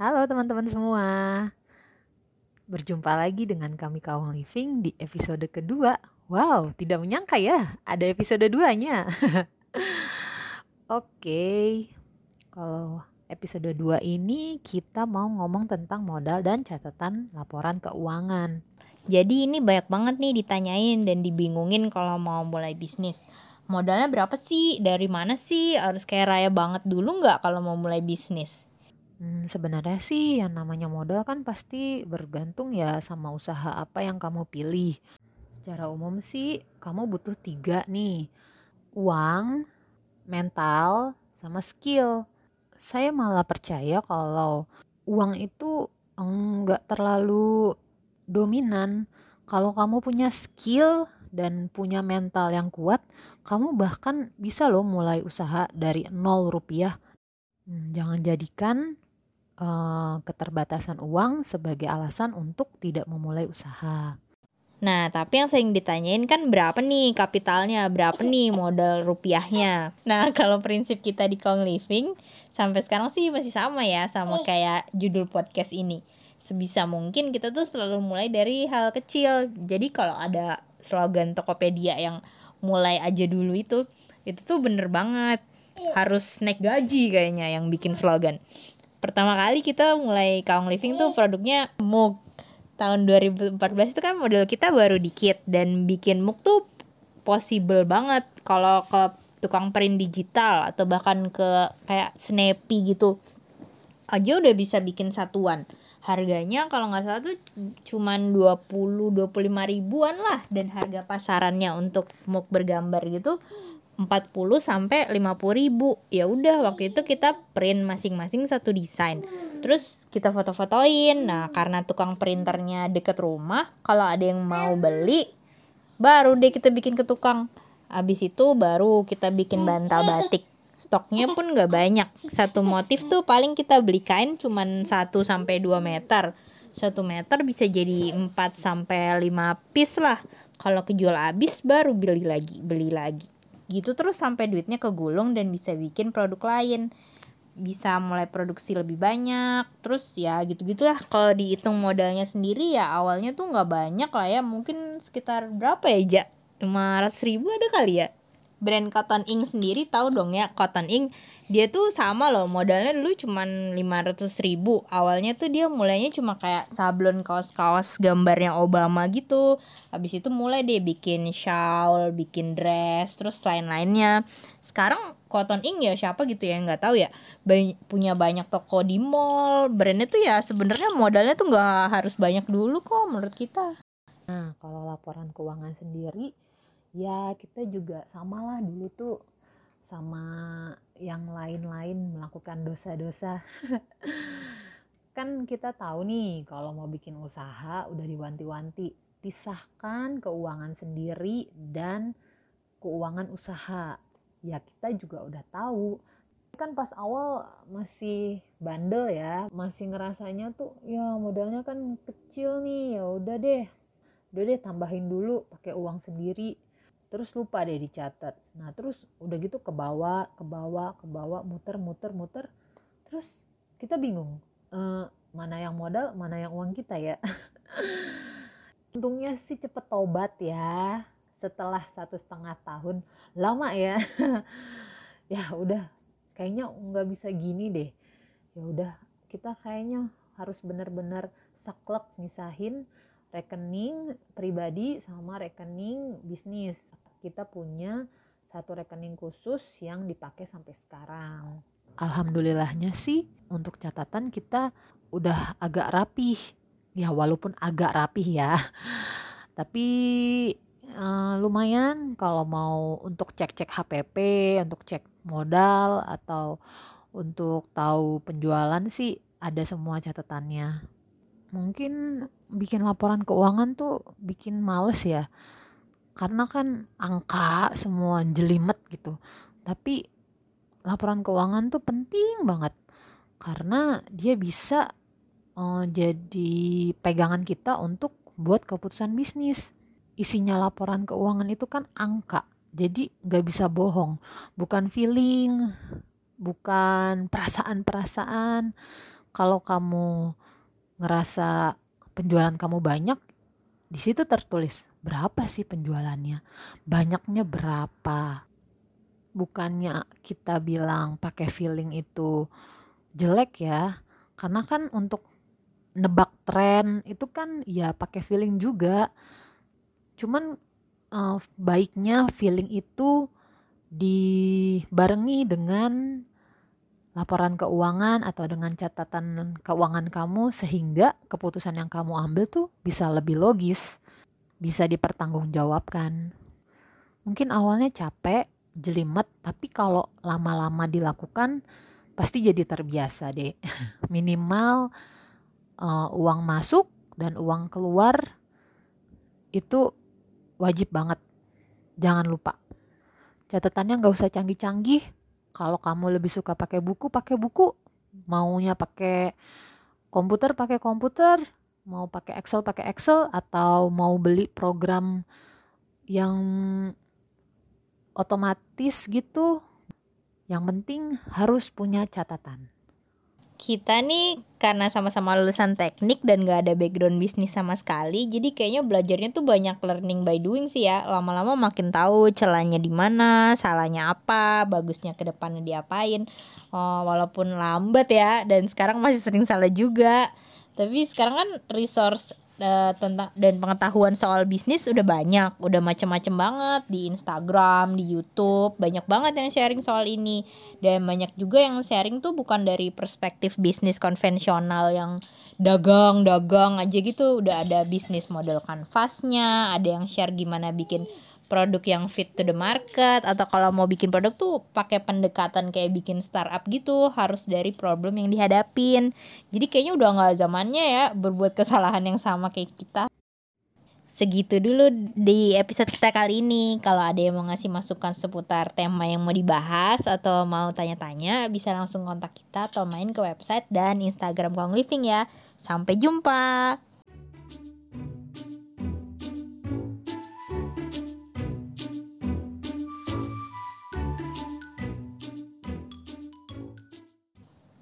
Halo teman-teman semua. Berjumpa lagi dengan kami Kaum Living di episode kedua. Wow, tidak menyangka ya ada episode duanya. Oke, kalau episode 2 ini kita mau ngomong tentang modal dan catatan laporan keuangan. Jadi ini banyak banget nih ditanyain dan dibingungin kalau mau mulai bisnis. Modalnya berapa sih? Dari mana sih? Harus kayak raya banget dulu nggak kalau mau mulai bisnis? Hmm, sebenarnya sih yang namanya modal kan pasti bergantung ya sama usaha apa yang kamu pilih. Secara umum sih kamu butuh tiga nih. Uang, mental, sama skill. Saya malah percaya kalau uang itu enggak terlalu dominan. Kalau kamu punya skill dan punya mental yang kuat, kamu bahkan bisa loh mulai usaha dari nol rupiah. Hmm, jangan jadikan uh, keterbatasan uang sebagai alasan untuk tidak memulai usaha. Nah, tapi yang sering ditanyain kan berapa nih kapitalnya, berapa nih modal rupiahnya. Nah, kalau prinsip kita di Kong Living sampai sekarang sih masih sama ya sama kayak judul podcast ini. Sebisa mungkin kita tuh selalu mulai dari hal kecil. Jadi kalau ada slogan Tokopedia yang mulai aja dulu itu itu tuh bener banget harus naik gaji kayaknya yang bikin slogan pertama kali kita mulai Kaung Living tuh produknya mug tahun 2014 itu kan model kita baru dikit dan bikin mug tuh possible banget. Kalau ke tukang print digital atau bahkan ke kayak Snappy gitu aja udah bisa bikin satuan. Harganya kalau nggak salah tuh cuman 20 25 ribuan lah. Dan harga pasarannya untuk mug bergambar gitu 40 sampai 50 ribu. Ya udah waktu itu kita print masing-masing satu desain. Terus kita foto-fotoin. Nah karena tukang printernya deket rumah kalau ada yang mau beli baru deh kita bikin ke tukang. Abis itu baru kita bikin bantal batik. Stoknya pun nggak banyak. Satu motif tuh paling kita beli kain cuman 1 sampai 2 meter. Satu meter bisa jadi 4 sampai 5 piece lah. Kalau kejual habis baru beli lagi beli lagi gitu terus sampai duitnya kegulung dan bisa bikin produk lain. Bisa mulai produksi lebih banyak terus ya gitu gitulah kalau dihitung modalnya sendiri ya awalnya tuh nggak banyak lah ya. Mungkin sekitar berapa ya ja? 500 ribu ada kali ya brand Cotton Ink sendiri tahu dong ya Cotton Ink dia tuh sama loh modalnya dulu cuman 500 ribu awalnya tuh dia mulainya cuma kayak sablon kaos-kaos gambarnya Obama gitu habis itu mulai deh bikin shawl bikin dress terus lain-lainnya. Sekarang Cotton Ink ya siapa gitu ya nggak tahu ya Bany punya banyak toko di mall brandnya tuh ya sebenarnya modalnya tuh nggak harus banyak dulu kok menurut kita. Nah kalau laporan keuangan sendiri ya kita juga samalah dulu tuh sama yang lain-lain melakukan dosa-dosa. Kan kita tahu nih kalau mau bikin usaha udah diwanti-wanti. Pisahkan keuangan sendiri dan keuangan usaha. Ya kita juga udah tahu. Kan pas awal masih bandel ya masih ngerasanya tuh ya modalnya kan kecil nih ya udah deh. Udah deh tambahin dulu pakai uang sendiri terus lupa deh dicatat. Nah terus udah gitu ke bawah ke bawah ke bawah muter muter muter. Terus kita bingung e, mana yang modal mana yang uang kita ya. Untungnya sih cepet tobat ya setelah satu setengah tahun. Lama ya. Ya udah kayaknya nggak bisa gini deh. Ya udah kita kayaknya harus benar-benar saklek misahin rekening pribadi sama rekening bisnis. Kita punya satu rekening khusus yang dipakai sampai sekarang. Alhamdulillahnya sih untuk catatan kita udah agak rapih. Ya walaupun agak rapih ya. Tapi uh, lumayan kalau mau untuk cek-cek HPP, untuk cek modal atau untuk tahu penjualan sih ada semua catatannya. Mungkin bikin laporan keuangan tuh bikin males ya karena kan angka semua jelimet gitu. Tapi laporan keuangan tuh penting banget. Karena dia bisa uh, jadi pegangan kita untuk buat keputusan bisnis. Isinya laporan keuangan itu kan angka. Jadi nggak bisa bohong. Bukan feeling bukan perasaan-perasaan. Kalau kamu ngerasa penjualan kamu banyak di situ tertulis berapa sih penjualannya? Banyaknya berapa? Bukannya kita bilang pakai feeling itu jelek ya karena kan untuk nebak tren itu kan ya pakai feeling juga. Cuman uh, baiknya feeling itu dibarengi dengan laporan keuangan atau dengan catatan keuangan kamu sehingga keputusan yang kamu ambil tuh bisa lebih logis, bisa dipertanggungjawabkan. Mungkin awalnya capek, jelimet, tapi kalau lama-lama dilakukan pasti jadi terbiasa deh. Minimal uh, uang masuk dan uang keluar itu wajib banget. Jangan lupa. Catatannya nggak usah canggih-canggih, kalau kamu lebih suka pakai buku pakai buku maunya pakai komputer pakai komputer mau pakai Excel pakai Excel atau mau beli program yang otomatis gitu yang penting harus punya catatan. Kita nih karena sama-sama lulusan teknik dan gak ada background bisnis sama sekali jadi kayaknya belajarnya tuh banyak learning by doing sih ya. Lama-lama makin tahu celahnya di mana salahnya apa bagusnya ke depannya diapain. Oh, walaupun lambat ya dan sekarang masih sering salah juga tapi sekarang kan resource uh, tentang dan pengetahuan soal bisnis udah banyak, udah macem-macem banget di Instagram, di YouTube, banyak banget yang sharing soal ini. Dan banyak juga yang sharing tuh bukan dari perspektif bisnis konvensional yang dagang-dagang aja gitu, udah ada bisnis model kanvasnya, ada yang share gimana bikin produk yang fit to the market atau kalau mau bikin produk tuh pakai pendekatan kayak bikin startup gitu harus dari problem yang dihadapin. Jadi kayaknya udah nggak zamannya ya berbuat kesalahan yang sama kayak kita. Segitu dulu di episode kita kali ini. Kalau ada yang mau ngasih masukan seputar tema yang mau dibahas atau mau tanya-tanya bisa langsung kontak kita atau main ke website dan instagram Kong Living ya. Sampai jumpa